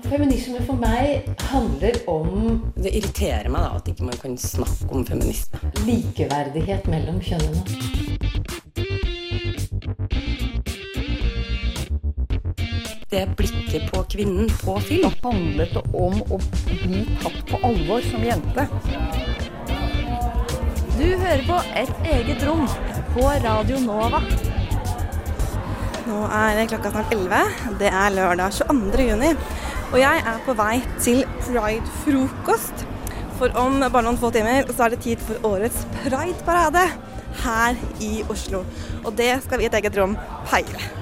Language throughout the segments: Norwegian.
Feminisme for meg handler om Det irriterer meg da at ikke man kan snakke om feminisme. likeverdighet mellom kjønnene. Det blikket på kvinnen på film. handlet det om å bli tatt på alvor som jente. Du hører på Et eget rom på Radio Nova. Nå er klokka snart 11. Det er lørdag 22. juni. Og jeg er på vei til Pride-frokost. For om bare noen få timer så er det tid for årets Pride-parade her i Oslo. Og det skal vi i et eget rom feire.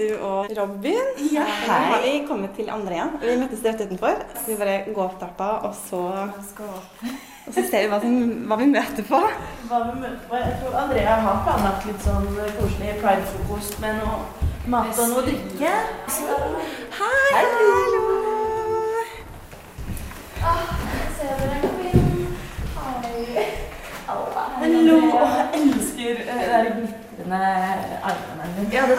Nintu og Robin. Ja, Nå har vi kommet til Andrea. Vi møttes rett utenfor. Så vi bare går opp trappa, og så, og så ser vi hva, som, hva vi møter på. Hva vi møter på. Jeg tror Andrea har planlagt litt sånn koselig pridefrokost med noe mat og noe drikke. Hei, hallo! Hallo! Åh, jeg elsker eh, det der glitrende armene dine. Ja, det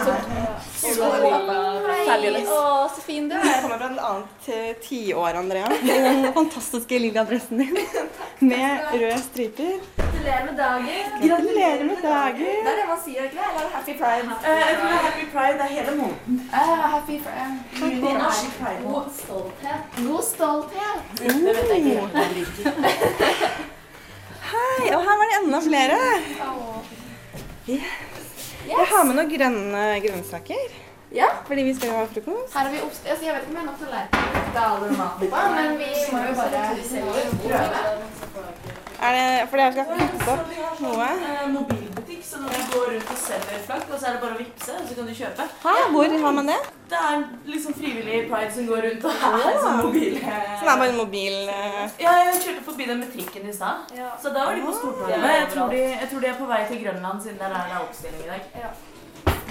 tok Hei, å, så fin du er. Jeg er. kommer fra et annet eh, tiår, Andrea. I den fantastiske lilla dressen din med røde striper. Gratulerer med dagen. Gratulerer med dagen. Det er det man sier, ikke Eller Happy Pride. Eh, Jeg tror det er Happy Pride det er hele måneden. Eh, happy Pride. Juni Happy Pride. God stolthet. God stolthet. Det vet jeg ikke hva det liker. Hei, og her var det enda flere. Jeg har med noen grønne grønnsaker. Ja. Fordi vi skal jo ha frokost. Her har vi ost. Altså, jeg vet ikke om jeg er nok til å lære maten på, men vi må jo bare prøve. Er det, fordi jeg skal klippe opp noe. Eh, så når du går rundt og selger flagg, og så er det bare å vippse, og så kan du kjøpe. Hæ, hvor har man det? Det er liksom frivillig pride som går rundt og er sånn mobil. Som er bare en mobil eh, Ja, jeg kjørte forbi den med trikken i stad. Så da var de på Stortinget. Jeg, tror de- jeg tror de er på vei til Grønland, siden der er det oppstilling i dag. Ja.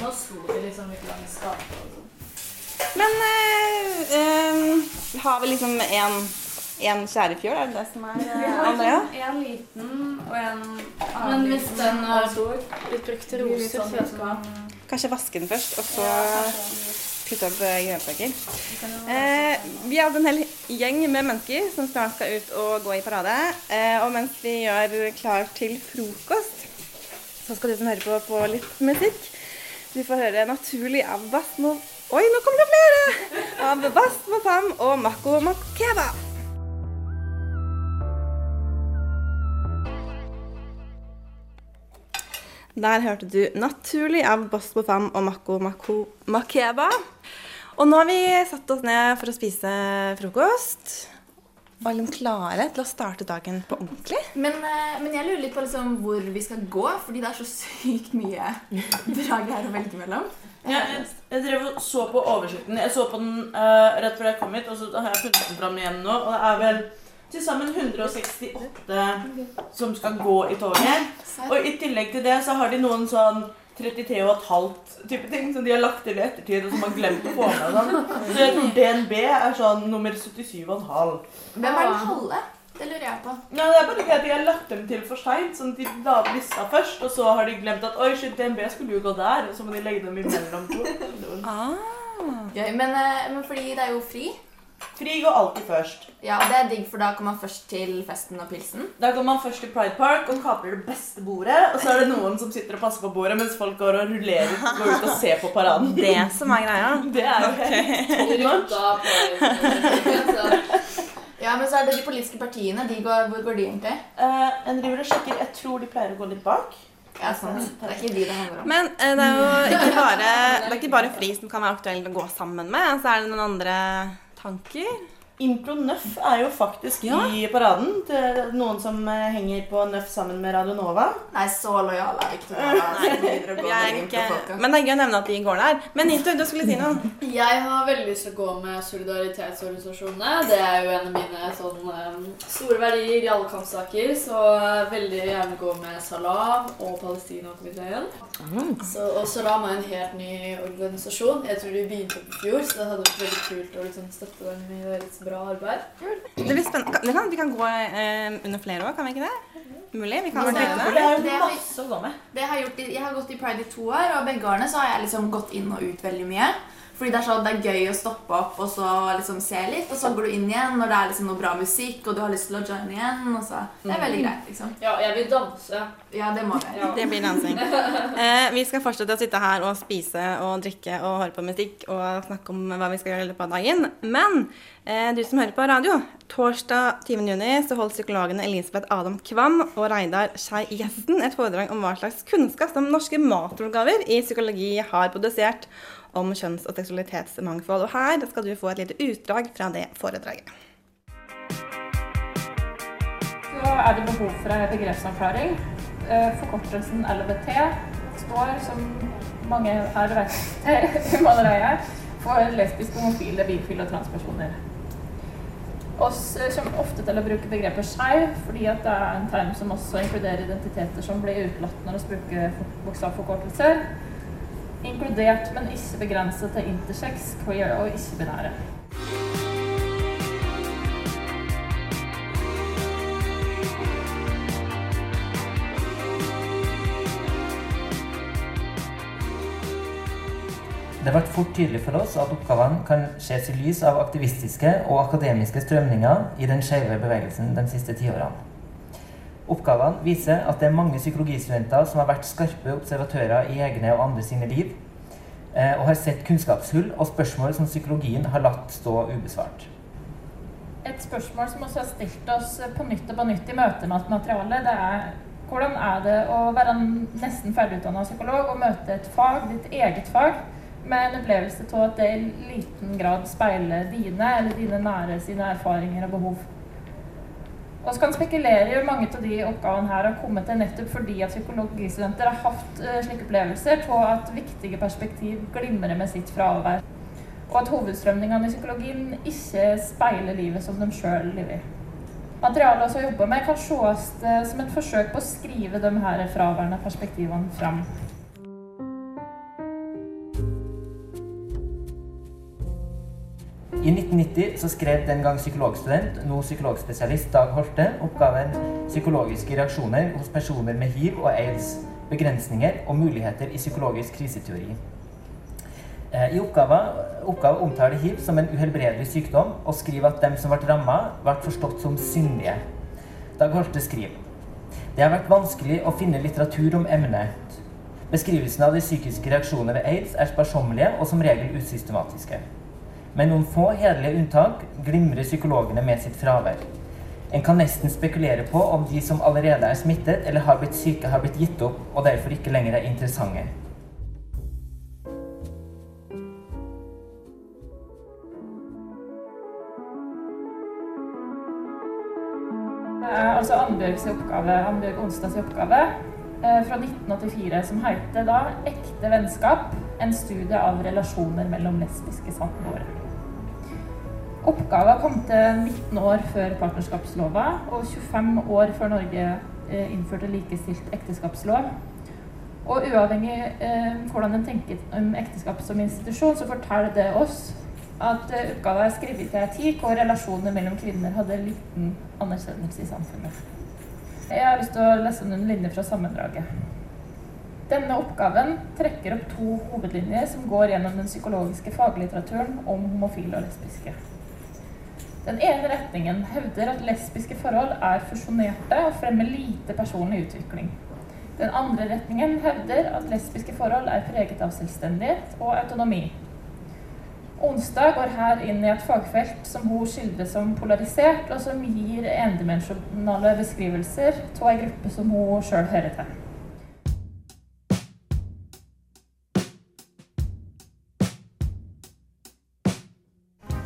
Nå sto de liksom litt langs gata og sånn. Men øh, øh, har vi liksom en, en skjærefjøl? Er det det som er Vi har liksom En liten og en Men hvis den er stor, brukt til roser, så jeg skal Kanskje vaske den først, og så putte opp eh, grønnsaker. Eh, vi hadde en hel gjeng med mennesker som snart skal ut og gå i parade. Eh, og mens vi gjør klar til frokost, så skal du som hører på, få litt musikk. Du får høre 'Naturlig' av Basmo... Oi, nå kommer det flere! Av Basmo Fam og Mako Makeba. Der hørte du 'Naturlig' av Bosbo Fam og Mako Mako Makeba. Og nå har vi satt oss ned for å spise frokost. Og er liksom klare til å starte dagen på ordentlig. Men, eh, men jeg lurer litt på liksom hvor vi skal gå, fordi det er så sykt mye bra greier å velge mellom. Jeg, jeg, jeg drev og så på oversikten. Jeg så på den uh, rett før jeg kom hit, og så har jeg funnet den fram igjen nå. Og det er vel til sammen 168 som skal gå i toget. Og i tillegg til det så har de noen sånn 33,5 type ting som de har lagt til i ettertid, og som har glemt å få med. og Sånn. Så jeg tror DNB er sånn nummer 77,5. Hvem er den halve? Det lurer jeg på. Ja, det er bare ikke at de har lagt dem til for seint. Sånn de la lista først, og så har de glemt at oi, shit, DNB skulle jo gå der. Og så må de legge dem imellom to. Ah. Ja, men, eh, men fordi det er jo fri. Fri går alltid først. Ja, og det er digg, for da kommer man først til festen og pilsen. Da går man først til Pride Park og kaprer det beste bordet. Og så er det noen som sitter og passer på bordet mens folk går og rullerer går ut og ser på paraden. Det som er greia. Det er jo okay. Ja, men så er det de politiske partiene. De går, hvor går de egentlig? Uh, En driver og sjekker. Jeg tror de pleier å gå litt bak. Ja, sant. Det er ikke de det handler om. Men eh, det er jo ikke bare, det er ikke bare Fri som kan være aktuelt å gå sammen med. Så er det noen andre tanker. Impro Nøff er jo faktisk Ja. i paraden. Det er noen som eh, henger på Nøff sammen med Radio Nova. Nei, så lojal er ikke til improfolka. men det er gøy å nevne at de går der. Men Nito, du skulle si noe. Jeg har veldig lyst til å gå med solidaritetsorganisasjonene. Det er jo en av mine sånn, um, store verdier i alle kampsaker. Så veldig gjerne gå med Salam og Palestina-komiteen. Så, og Salam er en helt ny organisasjon. Jeg tror de begynte opp i fjor, så det hadde vært veldig kult å liksom, støtte dem i deres bra arbeid. Det blir spennende. Kan- Vi kan, gå eh, under flere år, kan vi ikke det? Mulig? Vi kan det. det er jo Det har vi- masse å gå med. Det har jeg, gjort, i- jeg har gått i Pride i to år, og begge årene så har jeg liksom gått inn og ut veldig mye. Fordi det er, så, det er gøy å stoppe opp og så liksom se litt, og så går du inn igjen når det er liksom noe bra musikk, og du har lyst til å joine igjen. Og så. Det er veldig greit, liksom. Ja, jeg vil danse. Ja, det må vi. Ja. Det blir dansing. Eh, vi skal fortsette å sitte her og spise og drikke og høre på musikk og snakke om hva vi skal gjøre i løpet av dagen. Men eh, du som hører på radio, torsdag 20. juni så holdt psykologene Elisabeth Adam Kvam og Reidar Skei Gjesten et foredrag om hva slags kunnskap som norske matoppgaver i psykologi har produsert om kjønns- og seksualitetsmangfold. Og her skal du få et lite utdrag fra det foredraget. Så er det behov for en begrepsavklaring. Eh, Forkortelsen LVT står, som mange her vet, humanreie for lesbiske, homofile, bifile og transpersoner. Oss eh, kommer ofte til å bruke begrepet skeiv, fordi det er en term som også inkluderer identiteter som blir utelatt når vi bruker bokstavforkortelser. Inkludert, men ikke begrenset til intersex, queer og ikke-binære. Det ble fort tydelig for oss at oppgavene kan ses i lys av aktivistiske og akademiske strømninger i den skeive bevegelsen de siste tiårene. Oppgavene viser at det er mange psykologistudenter som har vært skarpe observatører i egne og andre sine liv, eh, og har sett kunnskapshull og spørsmål som psykologien har latt stå ubesvart. Et spørsmål som også har stilt oss på nytt og på nytt i møte med materialet, det er hvordan er det å være nesten ferdigutdanna psykolog og møte et fag, ditt eget fag, med en opplevelse av at det i liten grad speiler dine eller dine nære sine erfaringer og behov. Og så kan spekulere i mange av de oppgavene her har kommet til nettopp fordi at psykologistudenter har hatt eh, slike opplevelser av at viktige perspektiv glimrer med sitt fravær. Og at hovedstrømningene i psykologien ikke speiler livet som de sjøl lever. Materialet vi jobber med, kan ses eh, som et forsøk på å skrive de her fraværende perspektivene fram. I 1990 så skrev den gang psykologstudent, nå psykologspesialist Dag Holte, oppgaven 'Psykologiske reaksjoner hos personer med hiv og aids. Begrensninger og muligheter i psykologisk kriseteori'. Eh, I oppgaven, oppgave omtaler hiv som en uhelbredelig sykdom, og skriver at dem som ble ramma, ble forstått som syndige. Dag Holte skriver det har vært vanskelig å finne litteratur om emnet. Beskrivelsen av de psykiske reaksjonene ved aids er sparsommelige og som regel usystematiske. Med noen få hederlige unntak glimrer psykologene med sitt fravær. En kan nesten spekulere på om de som allerede er smittet eller har blitt syke, har blitt gitt opp og derfor ikke lenger er interessante. Det er altså Annbjørgs oppgave, Annbjørg Onsdags oppgave eh, fra 1984 som heter da 'Ekte vennskap en studie av relasjoner mellom lesbiske samboere'. Oppgaven kom til 19 år før partnerskapslova og 25 år før Norge eh, innførte likestilt ekteskapslov. Og uavhengig eh, hvordan en tenker om ekteskap som institusjon, så forteller det oss at eh, oppgaven er skrevet til en tid hvor relasjonene mellom kvinner hadde liten anerkjennelse i samfunnet. Jeg har lyst til å lese noen linjer fra sammendraget. Denne oppgaven trekker opp to hovedlinjer som går gjennom den psykologiske faglitteraturen om homofile og lesbiske. Den ene retningen hevder at lesbiske forhold er fusjonerte og fremmer lite personlig utvikling. Den andre retningen hevder at lesbiske forhold er preget av selvstendighet og autonomi. Onsdag går her inn i et fagfelt som hun skildrer som polarisert, og som gir endimensjonale beskrivelser av ei gruppe som hun sjøl hører til.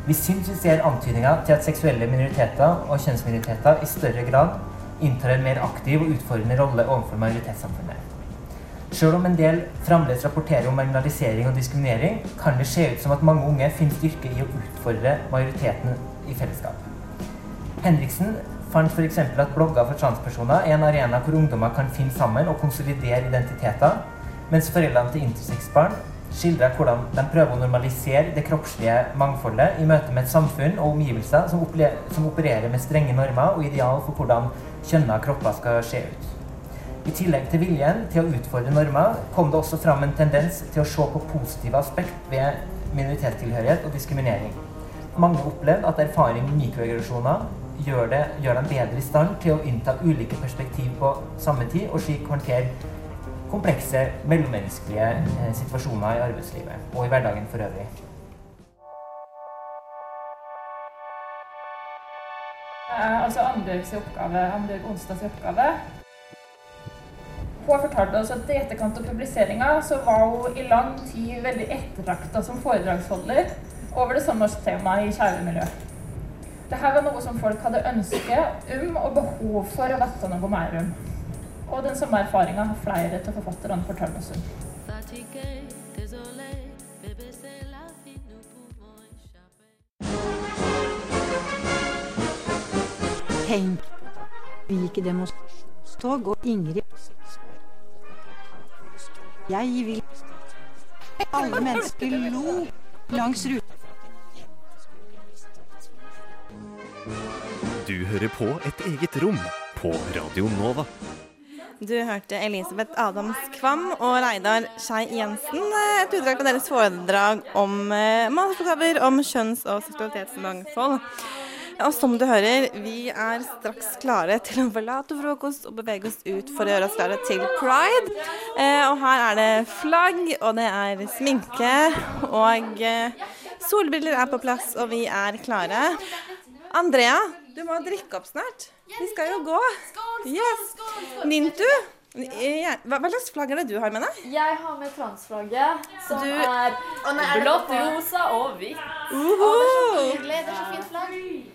Vi syns vi ser antydninger til at seksuelle minoriteter og kjønnsminoriteter i større grad inntar en mer aktiv og utfordrende rolle overfor majoritetssamfunnet. Selv om en del fremdeles rapporterer om marginalisering og diskriminering, kan det se ut som at mange unge finner styrke i å utfordre majoriteten i fellesskap. Henriksen fant f.eks. at blogger for transpersoner er en arena hvor ungdommer kan finne sammen og konsolidere identiteter, mens foreldrene til intersex-barn skildrer hvordan de prøver å normalisere det kroppslige mangfoldet i møte med et samfunn og omgivelser som, som opererer med strenge normer og ideal for hvordan kjønna kropper skal se ut. I tillegg til viljen til å utfordre normer, kom det også fram en tendens til å se på positive aspekt ved minoritetstilhørighet og diskriminering. Mange opplevde at erfaring med mikroaggresjoner gjør, det, gjør dem bedre i stand til å innta ulike perspektiv på samme tid, og slik håndtere komplekse mellommenneskelige eh, situasjoner i arbeidslivet og i hverdagen for øvrig. Eh, altså Annbjørgs oppgave, Annbjørg Onsdags oppgave. Hun fortalte oss at i etterkant av publiseringa så var hun i lang tid veldig ettertrakta som foredragsholder over det samme temaet i kjæremiljøet. Dette var noe som folk hadde ønske om og behov for å vite noe mer om. Og den samme erfaringa har flere av forfatterne fortalt oss om. Tenk i demonstrasjonstog og Ingrid Jeg vil Alle mennesker lo langs ruta. Du hører på Et eget rom på Radio Nova. Du hørte Elisabeth Adams Kvam og Reidar Skei Jensen. Et utdrag på deres foredrag om eh, om kjønns- og seksualitetsmangfold. Og som du hører, vi er straks klare til å forlate frokost og bevege oss ut for å gjøre oss klare til pride. Eh, og her er det flagg, og det er sminke, og eh, solbriller er på plass, og vi er klare. Andrea, du må drikke opp snart. Vi skal jo gå. Yes. Nintu, ja, hva, hva slags flagg er det du har med deg? Jeg har med transflagget, som Du- er blått, rosa og hvitt. Så hyggelig. Det er så fint flagg.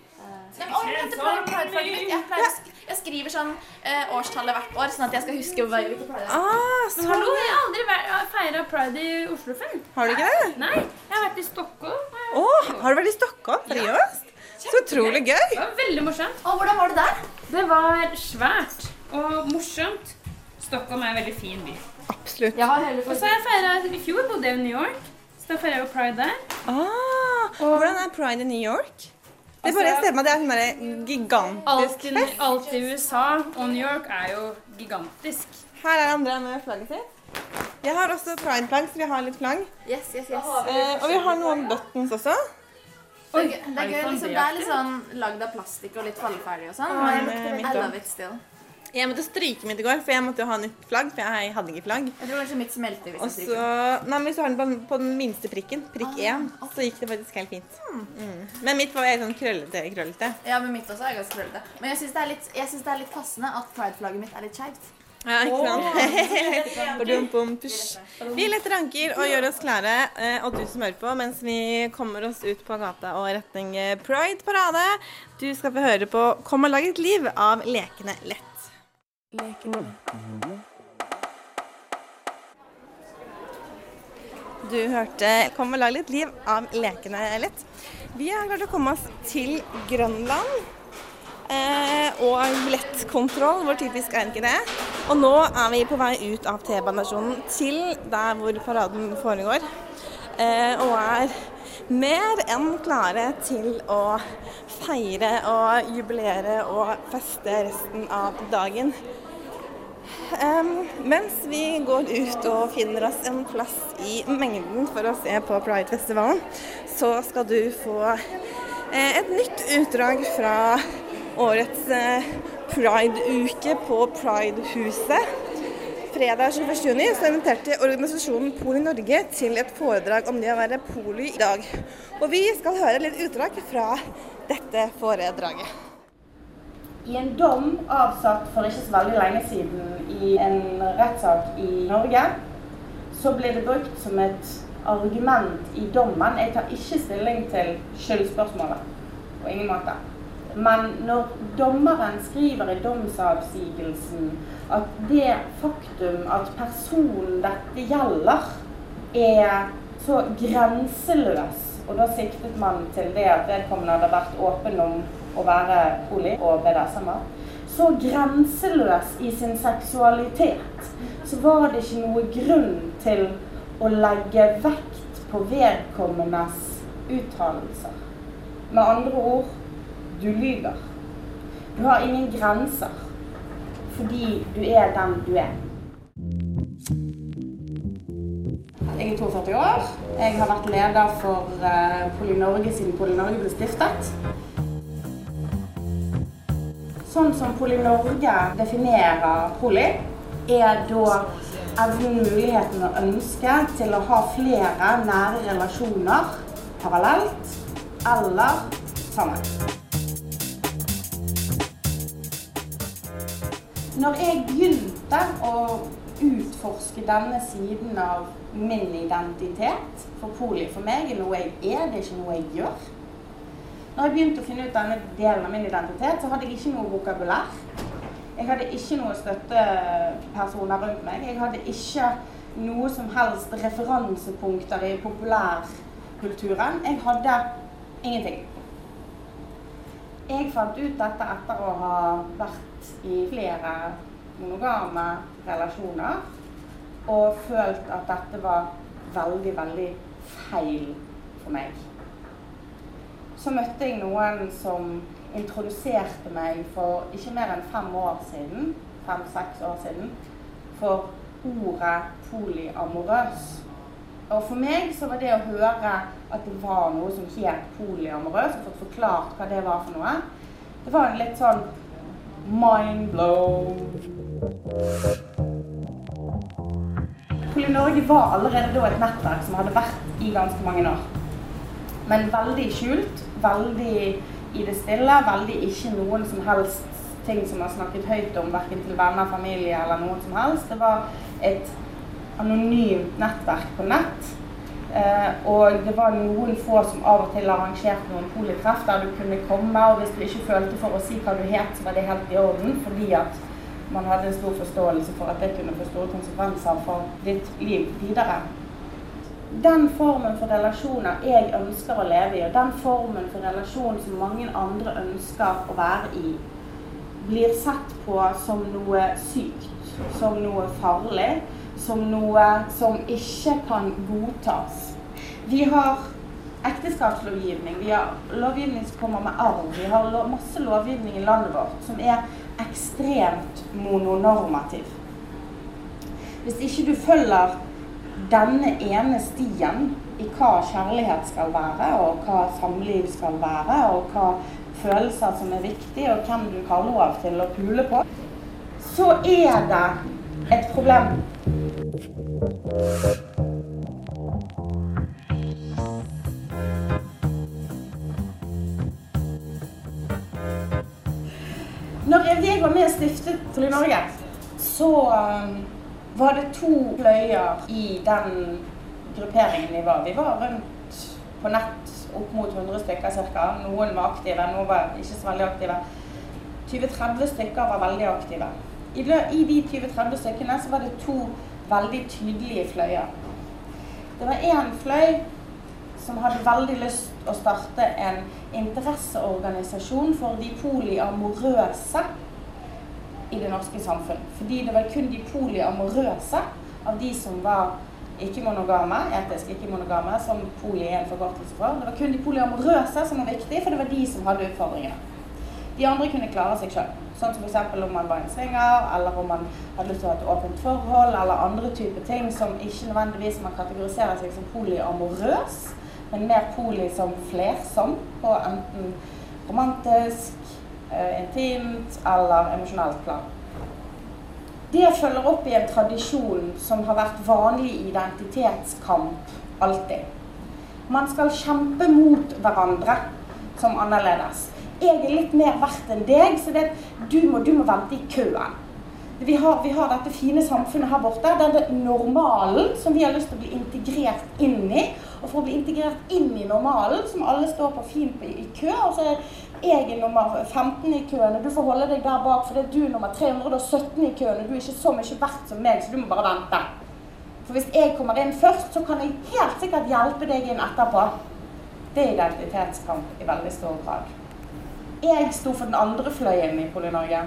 Nei, men, å, jeg Pride- Pride-flagget mitt. Jeg, pleier å sk- jeg skriver sånn eh, årstallet hvert år, sånn at jeg skal huske hva- hvilke pride det er. Ah, Men hallo, jeg har aldri feira pride i Oslo før. Har du ikke det? Nei, jeg har vært i Stockholm. Å, har du vært i Stockholm? Seriøst? Så utrolig gøy. Det var veldig morsomt. Og hvordan var det der? Det var svært og morsomt. Stockholm er en veldig fin by. Absolutt. Jeg har hele Og så har jeg feira I fjor bodde jeg i New York, så da feira jeg jo pride der. Ah, og hvordan er pride i New York? Det er bare jeg ser meg, det er en sånn gigantisk fest. alt i USA og New York er jo gigantisk. Her er Andrea med flagget sitt. Jeg har også pride-flagg, så vi har litt flagg. Yes, yes, yes. Eh, og vi har noen buttons også. Gøy- det er gøy, liksom, det er litt sånn lagd av plastikk og litt falleferdig og sånn. Men I love it still. Jeg måtte stryke mitt i går, for jeg måtte jo ha nytt flagg. For jeg hadde ikke flagg. Jeg tror kanskje mitt smelter hvis jeg så stryker. Nei, men hvis du har den på, den minste prikken, prikk én, så gikk det faktisk helt fint. Mm. Men mitt var helt sånn krøllete. krøllete. Ja, men mitt også er ganske krøllete. Men jeg syns det, det er litt passende at pride-flagget mitt er litt skeivt. Ja, ikke sant? Vi letter anker og gjør oss klare, eh, og du som hører på, mens vi kommer oss ut på gata og retning eh, Pride-parade. Du skal få høre på 'Kom og lag et liv' av Lekene lett. Du hørte 'Kom og lag litt liv' av Lekene lett. Vi har klart å komme oss til Grønland. Eh, og billettkontroll, hvor typisk er ikke det? Og nå er vi på vei ut av T-banestasjonen til der hvor paraden foregår. Eh, og er mer enn klare til å feire og jubilere og feste resten av dagen. Mens vi går ut og finner oss en plass i mengden for å se på Pride-festivalen, så skal du få eh, et nytt utdrag fra årets eh, Pride-uke på Pride-huset. Fredag 21. juni så inviterte organisasjonen Poli Norge til et foredrag om det å være poli i dag. Og vi skal høre litt utdrag fra dette foredraget. I en dom avsagt for ikke så veldig lenge siden i en rettssak i Norge, så blir det brukt som et argument i dommen. Jeg tar ikke stilling til skyldspørsmålet. På ingen måte. Men når dommeren skriver i domsavsigelsen at det faktum at personen dette gjelder, er så grenseløs, og da siktet man til det at vedkommende hadde vært åpen om å være poli og BDSM-er, så grenseløs i sin seksualitet, så var det ikke noe grunn til å legge vekt på vedkommendes uttalelser. Med andre ord du lyver. Du har ingen grenser fordi du er den du er. Jeg er 42 år. Jeg har vært leder for PolyNorge, Poli-Norge siden Poli-Norge ble stiftet. Sånn som Poli-Norge definerer poli, er da evnen, muligheten og ønsket til å ha flere nære relasjoner parallelt eller sammen. Når jeg begynte å utforske denne siden av min identitet For poli for meg er noe jeg er, det er ikke noe jeg gjør. Når jeg begynte å finne ut denne delen av min identitet, så hadde jeg ikke noe vokabulær. Jeg hadde ikke noen støttepersoner rundt meg. Jeg hadde ikke noe som helst referansepunkter i populærkulturen. Jeg hadde ingenting. Jeg fant ut dette etter å ha vært i flere monogame relasjoner og følt at dette var veldig, veldig feil for meg. Så møtte jeg noen som introduserte meg for ikke mer enn fem år siden, fem-seks år siden, for ordet polyamorøs. Og for meg så var det å høre at det var noe som het polyamorøs, og fått forklart hva det var for noe, det var en litt sånn mind blow. Poly-Norge var allerede da et nettverk som hadde vært i ganske mange år. Men veldig skjult, veldig i det stille, veldig ikke noen som helst ting som har snakket høyt om, verken til venner, familie eller noen som helst. Det var et anonymt nettverk på nett. Eh, og det var noen få som av og til arrangerte noen politreff der du kunne komme, og hvis du ikke følte for å si hva du het, så var det helt i orden, fordi at man hadde en stor forståelse for at det kunne få store konsekvenser for ditt liv videre. Den formen for relasjoner jeg ønsker å leve i, og den formen for relasjon som mange andre ønsker å være i, blir sett på som noe sykt, som noe farlig, som noe som ikke kan godtas. Vi har ekteskapslovgivning, vi har lovgivning som kommer med arv, vi har masse lovgivning i landet vårt som er ekstremt mononormativ. Hvis ikke du følger denne ene stien i hva kjærlighet skal være, og hva samliv skal være, og hva følelser som er viktig, og hvem du har lov til å pule på, så er det et problem. Når jeg var med og stiftet Poli Norge, så um, var det to fløyer i den grupperingen vi var. Vi var rundt på nett opp mot 100 stykker ca. Noen var aktive, noen var ikke så veldig aktive. 20-30 stykker var veldig aktive. I de 20-30 stykkene så var det to veldig tydelige fløyer. Det var én fløy som hadde veldig lyst å starte en interesseorganisasjon for de polyamorøse i det norske samfunn. Fordi det var kun de polyamorøse av de som var ikke-monogame, etisk ikke-monogame, som poly er en forkortelse for. Det var kun de polyamorøse som var viktige, for det var de som hadde utfordringene. De andre kunne klare seg sjøl. Sånn som f.eks. om man var en swinger, eller om man hadde lyst til å ha et åpent forhold, eller andre typer ting som ikke nødvendigvis man kategoriserer seg som polyamorøs, men mer poli som flersom på enten romantisk, eh, intimt eller emosjonelt plan. Det følger opp i en tradisjon som har vært vanlig identitetskamp alltid. Man skal kjempe mot hverandre som annerledes. Jeg er litt mer verdt enn deg, så det, du, må, du må vente i køen. Vi har, vi har dette fine samfunnet her borte, denne normalen som vi har lyst til å bli integrert inn i. Og for å bli integrert inn i normalen, som alle står på fint i kø, og så er jeg er nummer 15 i køen, og du får holde deg der bak, for det er du nummer 317 i køen, og du er ikke så mye verdt som meg, så du må bare vente. For hvis jeg kommer inn først, så kan jeg helt sikkert hjelpe deg inn etterpå. Det er identitetskamp i veldig stor grad. Jeg sto for den andre fløyen i Poli-Norge.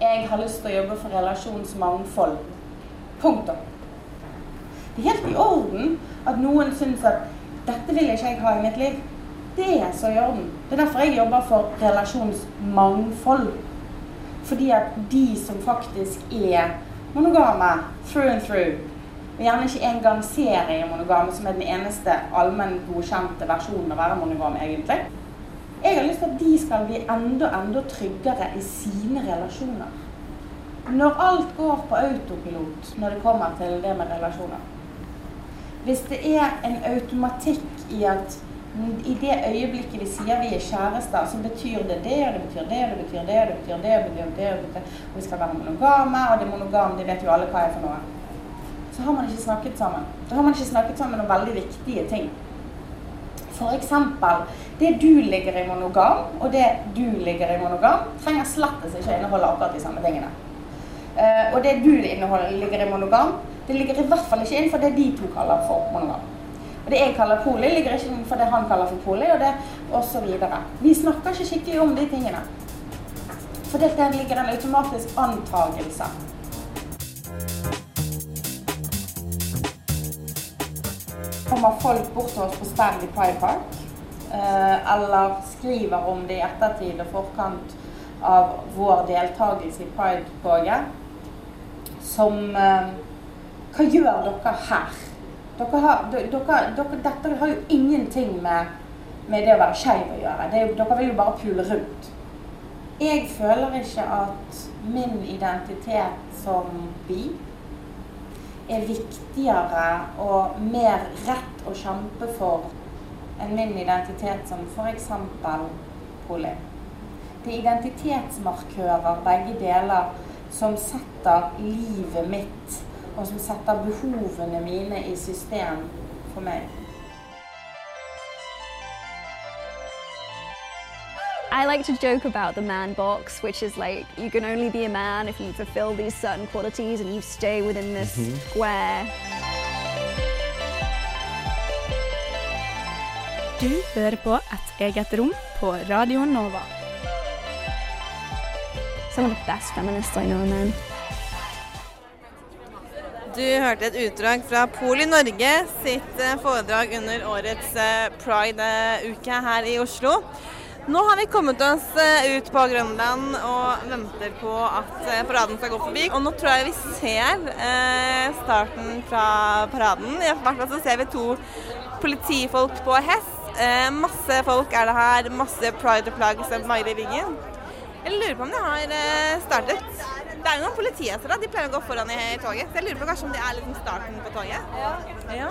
Jeg har lyst til å jobbe for relasjonsmangfold. Punktum. Det er helt i orden at noen syns at dette vil ikke jeg ha i mitt liv. Det er så i orden. Det er derfor jeg jobber for relasjonsmangfold. Fordi at de som faktisk er monogame through and through, og gjerne ikke engang seriemonogame, som er den eneste allmenn godkjente versjonen av å være monogam, egentlig. Jeg har lyst til at de skal bli enda, enda tryggere i sine relasjoner. Når alt går på autopilot når det kommer til det med relasjoner. Hvis det er en automatikk i at i det øyeblikket vi sier vi er kjærester, så betyr det det, og det betyr det, og det betyr det, og det betyr det, og det betyr det, og, det og vi skal være monogame, og det monogame, det vet jo alle hva er for noe. Så har man ikke snakket sammen. Da har man ikke snakket sammen om veldig viktige ting. Eksempel, det du ligger i monogam, og det du ligger i monogam, trenger slettes ikke å inneholde akkurat de samme tingene. Uh, og det du ligger i monogam, det ligger i hvert fall ikke innenfor det de to kaller for monogam. Og det jeg kaller poli, ligger ikke innenfor det han kaller for poli, og det videre. Vi snakker ikke skikkelig om de tingene. For dette ligger en automatisk antagelse. Kommer folk bort til oss på stand i Pride Park, eh, eller skriver om det i ettertid og forkant av vår deltakelse i Pride-toget, som eh, Hva gjør dere her? Dere har, dere, dette har jo ingenting med, med det å være skeiv å gjøre. Det, dere vil jo bare pule rundt. Jeg føler ikke at min identitet som bi er viktigere og mer rett å kjempe for enn min identitet som f.eks. poli. Det er identitetsmarkører, begge deler, som setter livet mitt og som setter behovene mine i system for meg. I like to joke about the man box, which is like you can only be a man if you fulfill these certain qualities and you stay within this Mhm. square. Du hører på Et eget rom på Radio Nova. Some of the best feminists I know man. Du hørte et utdrag fra Poli Norge sitt eh, foredrag under årets eh, Pride-uke her i Oslo. Nå har vi kommet oss eh, ut på Grønland og venter på at eh, paraden skal gå forbi. Og nå tror jeg vi ser eh, starten fra paraden. I hvert fall så ser vi to politifolk på hest. Masse folk er det her, masse pride-plagg som vaier i ryggen. Jeg lurer på om de har startet. Det er jo noen politihester da, de pleier å gå foran i toget. Så jeg lurer på kanskje om det er liksom starten på toget. Ja.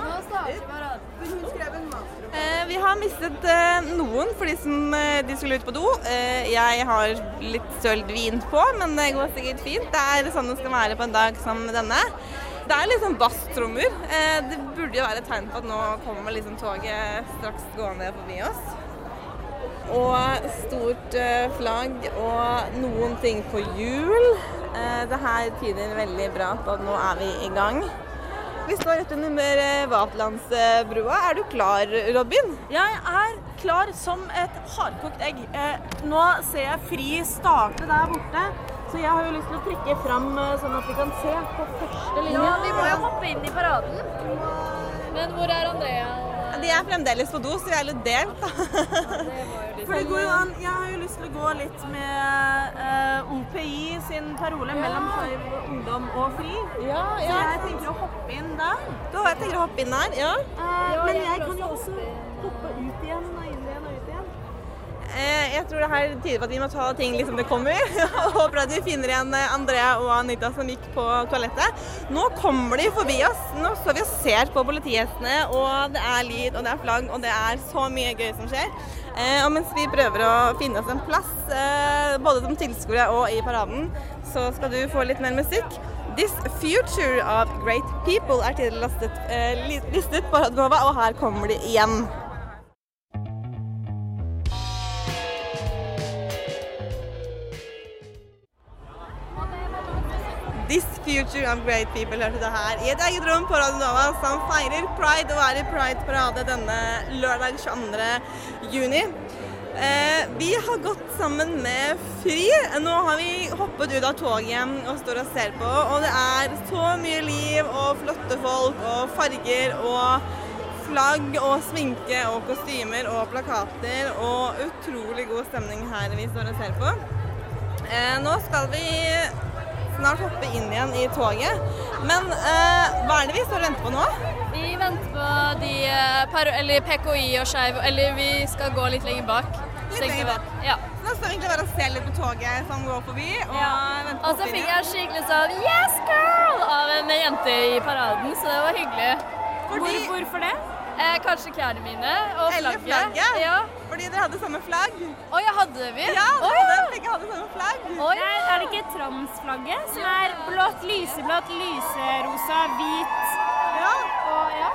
Eh, vi har mistet eh, noen fordi som, eh, de skulle ut på do. Eh, jeg har litt sølt vin på, men det går sikkert fint. Det er sånn det skal være på en dag som denne. Det er liksom basstrommer. Eh, det burde jo være et tegn på at nå kommer liksom toget straks gående forbi oss. Og stort eh, flagg og noen ting på hjul. Eh, det her tyder veldig bra på at nå er vi i gang. Vi står rett under Vatlandsbrua. Er du klar, Robin? Jeg er klar som et hardkokt egg. Eh, nå ser jeg Fri starte der borte, så jeg har jo lyst til å trekke fram eh, sånn at vi kan se på første linje. Ja, vi må jo hoppe inn i paraden. Men hvor er Andrea? De er fremdeles på do, så vi er litt delt. For det går jo an. Jeg har jo lyst til å gå litt med uh, OPI sin parole mellom skeiv ungdom og fri. Ja, Så jeg tenker å hoppe inn der. Du jeg tenker å hoppe inn der, ja. Uh, men jeg kan jo også hoppe ut igjen Jeg tror det her tyder på at vi må ta ting litt som det kommer. Og håper at vi finner igjen eh, Andrea og Anita som gikk på toalettet. Nå kommer de forbi oss. Nå står vi og ser på politihestene, og det er lyd, og det er flagg, og det er så mye gøy som skjer. Eh, Og mens vi prøver å finne oss en plass, eh, både som tilskuere og i paraden, så skal du få litt mer musikk. This Future of Great People er tidligere lastet, eh, listet på Radio og her kommer de igjen. Future of Great People hørte det her i et eget rom på Radio Nova som feirer pride og er i Pride-parade denne lørdag 22. juni. Eh, vi har gått sammen med Fri. Nå har vi hoppet ut av toget og står og ser på. Og det er så mye liv og flotte folk og farger og flagg og sminke og kostymer og plakater og utrolig god stemning her vi står og ser på. Eh, nå skal vi snart hoppe inn igjen i toget. Men eh, hva er det vi står og venter på nå? Vi venter på de eh, eller PKI og Skeiv Eller vi skal gå litt lenger bak. Litt lenger bak. Ja. Så da står vi egentlig bare og ser litt på toget som går forbi. Og venter på Og så fikk jeg skikkelig sånn Yes, girl! av en jente i paraden, så det var hyggelig. Fordi- hvorfor det? Eh, kanskje klærne mine og flagget. Eller flagget. Dere hadde samme flagg. Å ja, hadde vi? Ja, dere hadde, begge hadde samme flagg. Oi. Det er, er det ikke transflagget, som er blått, lyseblått, lyserosa, hvit Ja. og ja?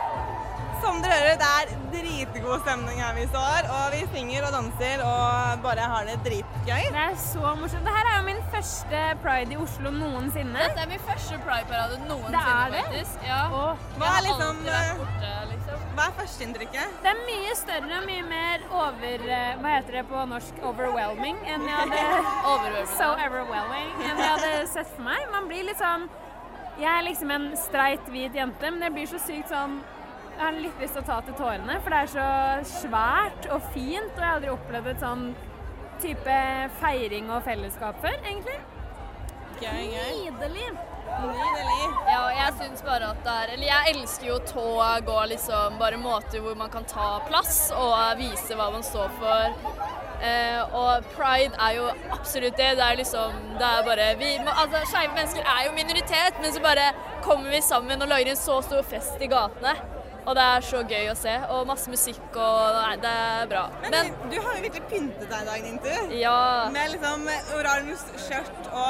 Som dere hører, det er dritgod stemning her vi står. Og vi synger og danser og bare har det dritgøy. Det er så morsomt. Dette er jo min første pride i Oslo noensinne. Dette er min første Pride-parade noensinne, Det er det? faktisk. Ja. Hva er liksom borte, liksom. Hva er førsteinntrykket? Det er mye større og mye mer over... eh, Hva heter det på norsk? Overwhelming enn jeg hadde So overwhelming enn jeg hadde sett for meg. Man blir litt sånn Jeg er liksom en streit, hvit jente, men jeg blir så sykt sånn Jeg har litt lyst til å ta til tårene, for det er så svært og fint, og jeg har aldri opplevd et sånn type feiring og fellesskap før, egentlig. Gøy, gøy. Nydelig. Nydelig. Ja, jeg syns bare at det er Eller jeg elsker jo tog og liksom bare måter hvor man kan ta plass og vise hva man står for. Eh, og pride er jo absolutt det. Det er liksom Det er bare vi Altså, skeive mennesker er jo minoritet, men så bare kommer vi sammen og lager en så stor fest i gatene. Og det er så gøy å se. Og masse musikk og Nei, det er bra. Men, du har jo virkelig pyntet deg i dag, Nintu. Ja. Med liksom oransje skjørt og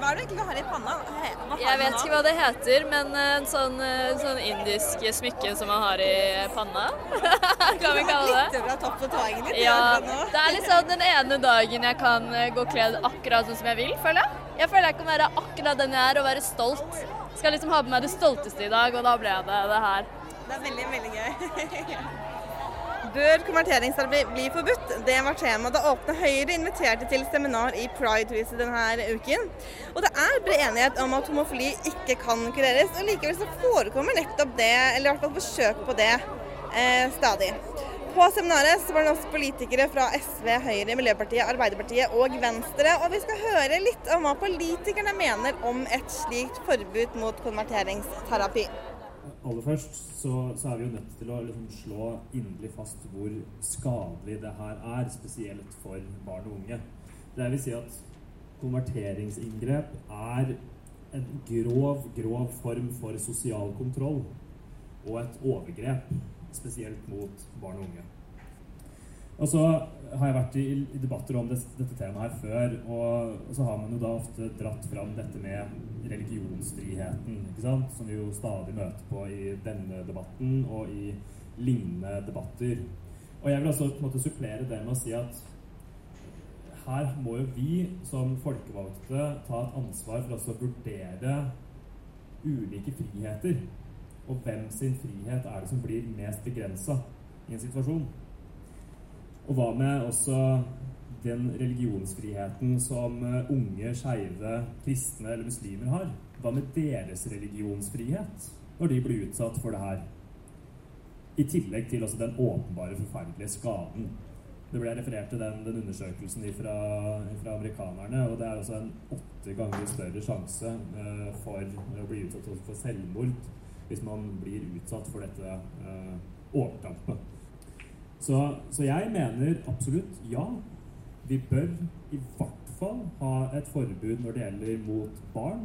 Hva er det egentlig du har i panna? Hva har Jeg vet ikke hva det heter, men en sånn, sånn indisk smykke som man har i panna. kan vi kalle det. Litt fra topp til tå, egentlig. Ja, det er liksom den ene dagen jeg kan eh, gå kledd akkurat sånn som jeg vil, føler jeg. Jeg føler jeg kan være akkurat den jeg er og være stolt. Skal liksom ha på meg det stolteste i dag, og da ble det det her. Det er veldig, veldig gøy. Bør konverteringsterapi bli forbudt? Det var tema da Åpne Høyre inviterte til seminar i Pride-huset denne uken. Og det er bred enighet om at homofili ikke kan kureres, og likevel så forekommer nettopp det, eller i hvert fall forsøk på det, eh, stadig. På seminaret så var det også politikere fra SV, Høyre, Miljøpartiet, Arbeiderpartiet og Venstre. Og vi skal høre litt om hva politikerne mener om et slikt forbud mot konverteringsterapi. Aller først så, så er vi jo nødt til å liksom slå inderlig fast hvor skadelig det her er, spesielt for barn og unge. Det vil si at konverteringsinngrep er en grov, grov form for sosial kontroll og et overgrep, spesielt mot barn og unge. Og så har jeg vært i, i debatter om det, dette temaet her før, og, og så har man jo da ofte dratt fram dette med religionsfriheten, ikke sant? som vi jo stadig møter på i denne debatten og i lignende debatter. Og jeg vil også på en måte supplere det med å si at her må jo vi som folkevalgte ta et ansvar for å vurdere ulike friheter. Og hvem sin frihet er det som blir mest begrensa i en situasjon. Og hva med også den religionsfriheten som eh, unge, skeive, kristne eller muslimer har? Hva med deres religionsfrihet når de blir utsatt for det her? I tillegg til også den åpenbare, forferdelige skaden. Det ble referert til den, den undersøkelsen fra, amerikanerne, og det er altså en åtte ganger større sjanse uh, for å bli utsatt for selvmord hvis man blir utsatt for dette eh, overtrampet. Så, så jeg mener absolutt ja. Vi bør i hvert fall ha et forbud når det gjelder mot barn.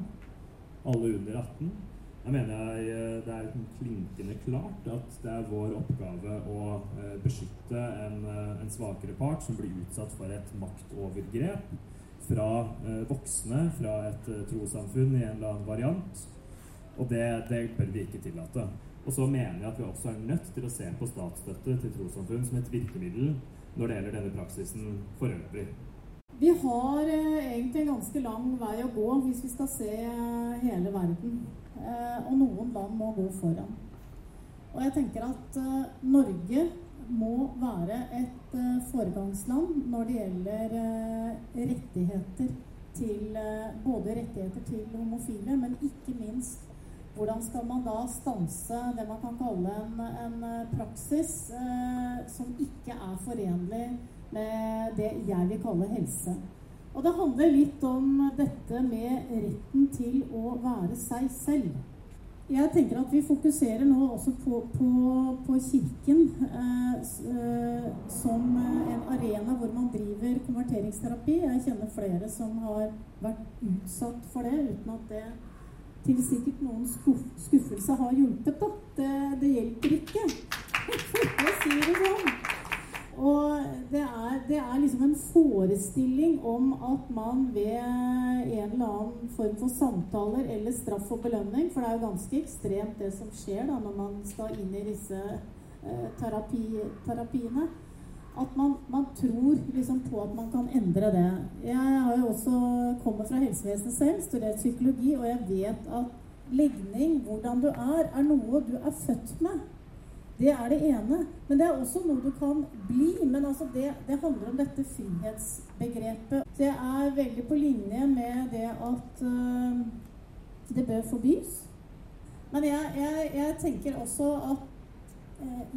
Alle under 18. Da mener jeg eh, det er klinkende klart at det er vår oppgave å eh, beskytte en, eh, en svakere part som blir utsatt for et maktovergrep fra voksne, fra et trossamfunn i en eller annen variant. Og det, det bør vi ikke tillate. Og så mener jeg at vi også er nødt til å se på statsstøtte til trossamfunn som et virkemiddel når det gjelder denne praksisen for øvrig. Vi har eh, egentlig en ganske lang vei å gå hvis vi skal se eh, hele verden. Eh, og noen land må gå foran. Og jeg tenker at Norge må være et foregangsland når det gjelder rettigheter til Både rettigheter til homofile, men ikke minst hvordan skal man da stanse det man kan kalle en, en eh, praksis eh, som ikke er forenlig med det jeg vil kalle helse. Og det handler litt om dette med retten til å være seg selv. Jeg tenker at vi fokuserer nå også på, på, på Kirken eh, eh, som en arena hvor man driver konverteringsterapi. Jeg kjenner flere som har vært utsatt for det, uten at det til sikkert noen skuff, skuffelse har hjulpet. Da. Det, det hjelper ikke. Jeg sier det sånn. Og det er, det er liksom en forestilling om at man ved en eller annen form for samtaler eller straff og belønning, for det er jo ganske ekstremt det som skjer da når man skal inn i disse eh, terapi, terapiene, at man, man tror liksom på at man kan endre det. Jeg har jo også kommer fra helsevesenet selv, studert psykologi, og jeg vet at legning, hvordan du er, er noe du er født med. Det er det ene. Men det er også noe du kan bli. Men altså det, det handler om dette frihetsbegrepet. Det er veldig på linje med det at uh, det bør forbys. Men jeg, jeg, jeg tenker også at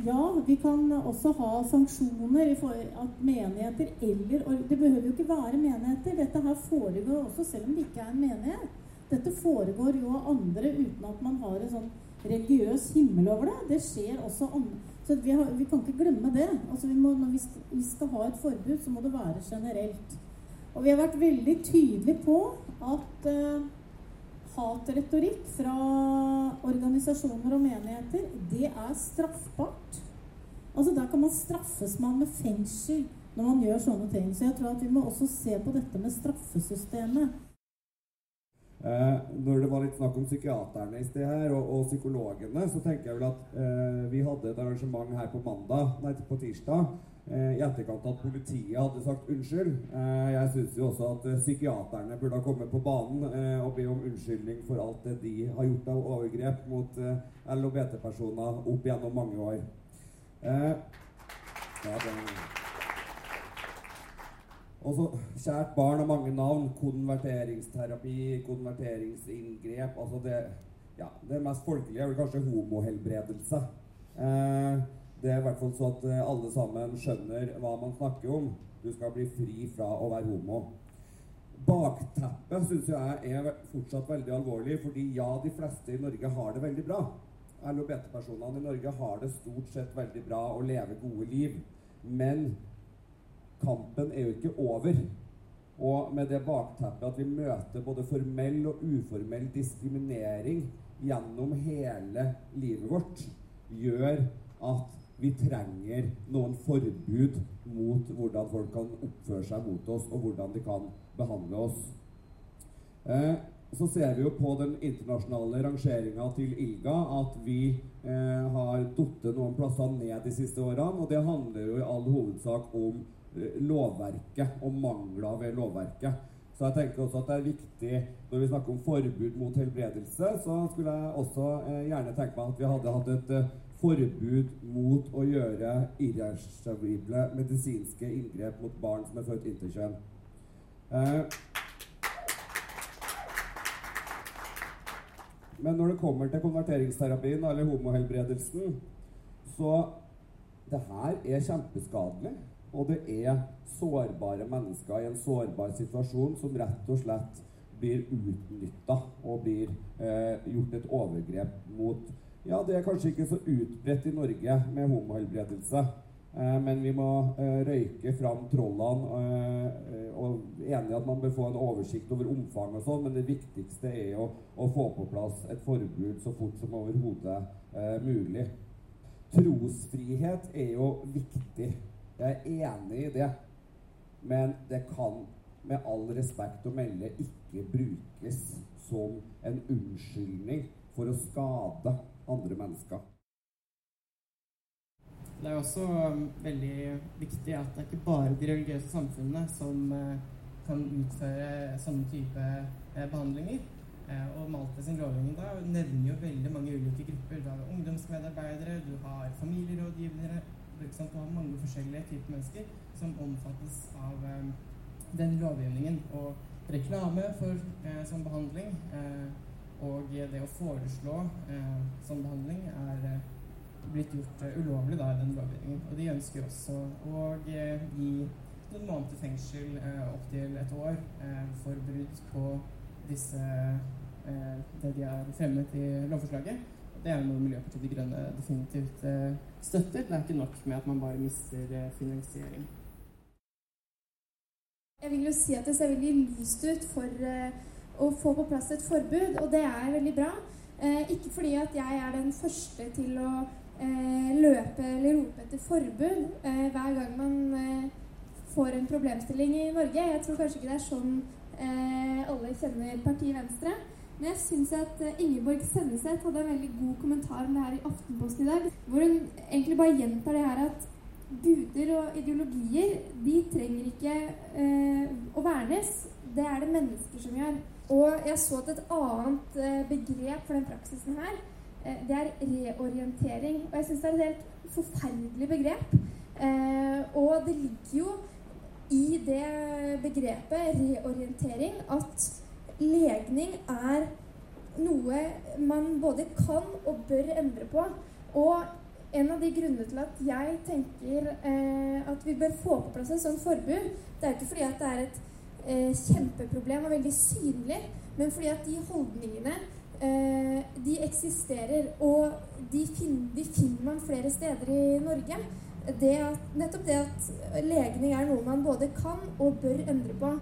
ja, vi kan også ha sanksjoner i for at menigheter eller og Det behøver jo ikke være menigheter. Dette her foregår også selv om det ikke er en menighet. Dette foregår jo av andre uten at man har en sånn religiøs himmel over det. Det skjer også andre. Så vi, har, vi kan ikke glemme det. Altså vi må, når vi skal, ha et forbud, så må det være generelt. Og vi har vært veldig tydelige på at eh, hatretorikk fra organisasjoner og menigheter, det er straffbart. Altså Der kan man straffes man med fengsel når man gjør sånne ting. Så jeg tror at vi må også se på dette med straffesystemet. Eh, når det var litt snakk om psykiaterne i sted her, og, og psykologene, så tenker jeg vel at eh, vi hadde et arrangement her på mandag, nei, på tirsdag, eh, i etterkant at politiet hadde sagt unnskyld. Eh, jeg syns jo også at eh, psykiaterne burde ha kommet på banen eh, og be om unnskyldning for alt det de har gjort av overgrep mot LHBT-personer opp gjennom mange år. Ja, det og så Kjært barn har mange navn. Konverteringsterapi, konverteringsinngrep altså det, ja, det mest folkelige er vel kanskje homohelbredelse. Eh, det er i hvert fall så at eh, alle sammen skjønner hva man snakker om. Du skal bli fri fra å være homo. Bakteppet syns jeg er fortsatt veldig alvorlig, fordi ja, de fleste i Norge har det veldig bra. LHBT-personene i Norge har det stort sett veldig bra og lever gode liv. Men kampen er jo ikke over. Og med det bakteppet at vi møter både formell og uformell diskriminering gjennom hele livet vårt, gjør at vi trenger noen forbud mot hvordan folk kan oppføre seg mot oss, og hvordan de kan behandle oss. Eh, så ser vi jo på den internasjonale rangeringa til ILGA at vi eh, har datt noen plasser ned de siste årene. Og det handler jo i all hovedsak om eh, lovverket og mangler ved lovverket. Så jeg tenker også at det er viktig når vi snakker om forbud mot helbredelse, så skulle jeg også eh, gjerne tenke meg at vi hadde hatt et eh, forbud mot å gjøre irreversible medisinske inngrep mot barn som er født interkjønn. Eh, Men når det kommer til konverteringsterapien eller homohelbredelsen, så det her er kjempeskadelig. Og det er sårbare mennesker i en sårbar situasjon som rett og slett blir utnytta og blir eh, gjort et overgrep mot Ja, det er kanskje ikke så utbredt i Norge med homohelbredelse, men vi må eh, røyke fram trollene. eh, og enig at man bør få en oversikt over omfang og sånn, men det viktigste er jo å få på plass et forbud så fort som overhodet eh, mulig. Trosfrihet er jo viktig. Jeg er enig i det. Men det kan med all respekt å melde ikke brukes som en unnskyldning for å skade andre mennesker. Det er også um, veldig viktig at det er ikke bare de religiøse samfunnene som eh, kan utføre sånne type eh, behandlinger. Eh, og Malte sin lovgivning da nevner jo veldig mange ulike grupper. Du har ungdomsmedarbeidere, du har familierådgivere? Du har mange forskjellige typer mennesker som omfattes av eh, den lovgivningen. Og reklame for sånn behandling eh, og det å foreslå sånn behandling er blitt gjort eh, ulovlig da, i den lovgivningen. Og de ønsker også å eh, gi noen måneder fengsel eh, opptil et år for brudd på disse det de har fremmet i lovforslaget. Det er noe Miljøpartiet De Grønne definitivt støtter. Det er ikke nok med at man bare mister finansiering. Jeg vil jo si at det ser veldig lyst ut for å få på plass et forbud, og det er veldig bra. Ikke fordi at jeg er den første til å løpe eller rope etter forbud eh, hver gang man eh, får en problemstilling i Norge. Jeg tror kanskje ikke det er sånn eh, alle kjenner partiet Venstre. Men jeg syns at eh, Ingeborg Senneset hadde en veldig god kommentar om det her i Aftenposten i dag, hvor hun egentlig bare gjentar det her at guder og ideologier, de trenger ikke eh, å vernes. Det er det mennesker som gjør. Og jeg så at et annet eh, begrep for den praksisen her, eh, det er reorientering. Og jeg syns det er et helt forferdelig begrep. Eh, og det ligger jo i det begrepet reorientering at legning er noe man både kan og bør endre på. Og en av de grunnene til at jeg tenker eh, at vi bør få på plass et sånt forbud, det er ikke fordi at det er et eh, kjempeproblem og veldig synlig, men fordi at de holdningene eh, de eksisterer, og de, fin de finner man flere steder i Norge. Det at, nettopp det at legning er noe man både kan og bør endre på.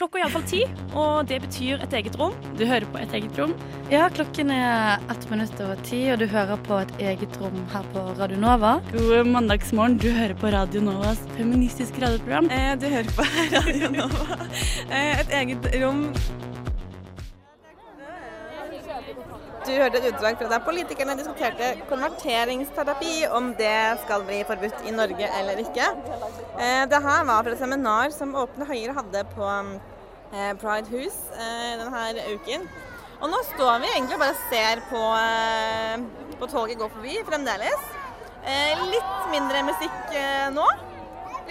Klokka er iallfall ti, og det betyr et eget rom. Du hører på Et eget rom. Ja, klokken er ett minutt over ti, og du hører på et eget rom her på Radio Nova. God mandagsmorgen. Du hører på Radio Novas feministiske radioprogram. Eh, du hører på Radio Nova. Eh, et eget rom. Du hørte et utdrag fra da politikerne diskuterte konverteringsterapi, om det skal bli forbudt i Norge eller ikke. Eh, det her var fra et seminar som Åpne Høyre hadde på eh, Pride Hus eh, denne uken. Og nå står vi egentlig bare og ser på, på toget gå forbi fremdeles. Litt mindre musikk nå.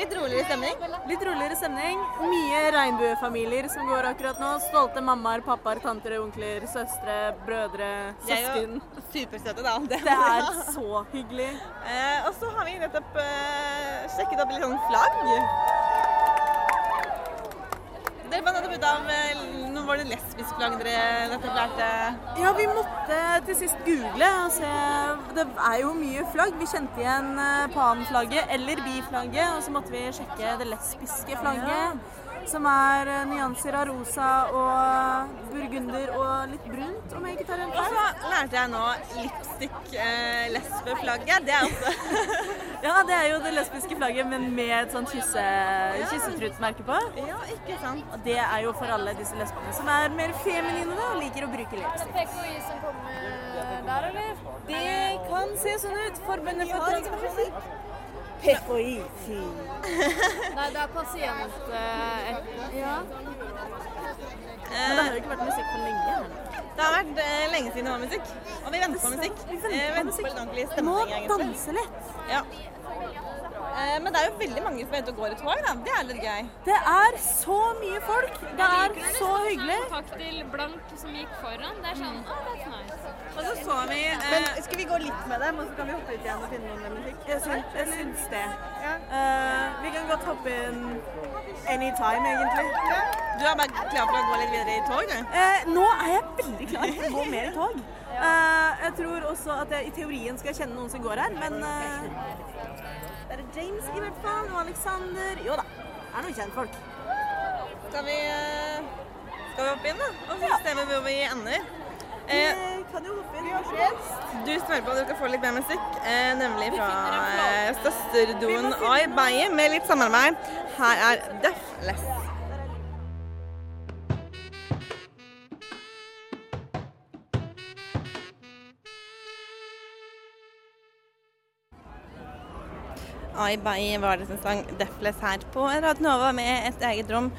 Litt roligere stemning. Litt roligere stemning. Mye regnbuefamilier som går akkurat nå. Stolte mammaer, pappaer, tanter, onkler, søstre, brødre, De er søsken. jo supersøte, da. Det er så hyggelig. Eh, og så har vi nettopp eh, sjekket opp litt sånn flagg. Dere var nettopp ute av eh, Nå var det lesbisk flagg dere nettopp lærte. Ja, vi måtte til sist google og se Det er jo mye flagg. Vi kjente igjen eh, panflagget eller biflagget, og så måtte vi sjekke det lesbiske flagget. Som er eh, nyanser av rosa og burgunder og litt brunt, om jeg ikke tar en Og så lærte jeg nå lipstick eh. Det er også Ja, det er jo det lesbiske flagget, men med et sånt kysse, kyssetrutmerke på. Ja, ikke sant. Og det er jo for alle disse lesbene som er mer feminine og liker å bruke lipstick. PKI som kommer der, eller? Det kan se sånn ut. Forbundet for transpersoner. Fy. Nei, det er pasient... eh, ja. Men det har jo ikke vært musikk på lenge. Eller? Det har vært eh, lenge siden det var musikk, og vi venter på musikk. Vi venter Eh, på venter musikk. på litt ordentlig stemning, Må danse litt. Ja. Eh, men det er jo veldig mange som er ute og går i tog, da. Det er litt gøy. Det er så mye folk. Det er så hyggelig. Takk til Blank som gikk foran. Det er sånn, å, that's nice. Og så så vi eh, Men Skal vi gå litt med dem, og så kan vi hoppe ut igjen og finne noe med musikk? Jeg syns, jeg syns det. Eh, vi kan godt hoppe inn anytime, egentlig. Du er bare klar for å gå litt videre i tog, du? Uh, nå er jeg veldig klar for å gå mer i tog. Uh, jeg tror også at jeg i teorien skal kjenne noen som går her, men det er James i hvert fall, og Alexander Jo da, det er noen kjentfolk. Skal vi, eh, skal vi hoppe inn, da? Og vi hvor vi ender. Eh, kan jo hoppe inn Du svarer på at du skal få litt mer musikk, eh, nemlig fra eh, søsterduoen Oi Baye med litt samarbeid. Her er Deathless. Ai Bai var det som sang Deathless her på Radnova med et eget rom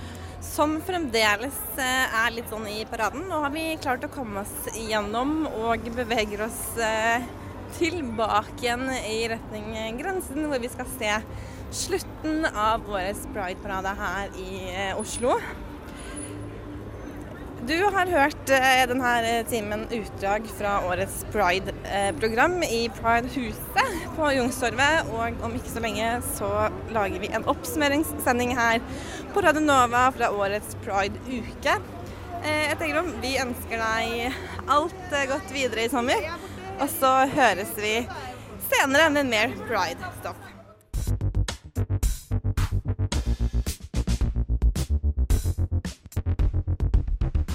som fremdeles eh, er litt sånn i paraden. Nå har vi klart å komme oss gjennom og beveger oss eh, tilbake igjen i retning grensen, hvor vi skal se slutten av årets Pride-parade her i eh, Oslo. Du har hørt eh, denne timen utdrag fra årets Pride-program i Pride-huset på Youngstorget. Og om ikke så lenge så lager vi en oppsummeringssending her på Radio Nova fra årets Pride-uke. Jeg tenker om vi ønsker deg alt eh, godt videre i sommer. Og så høres vi senere med mer Pride-stoff.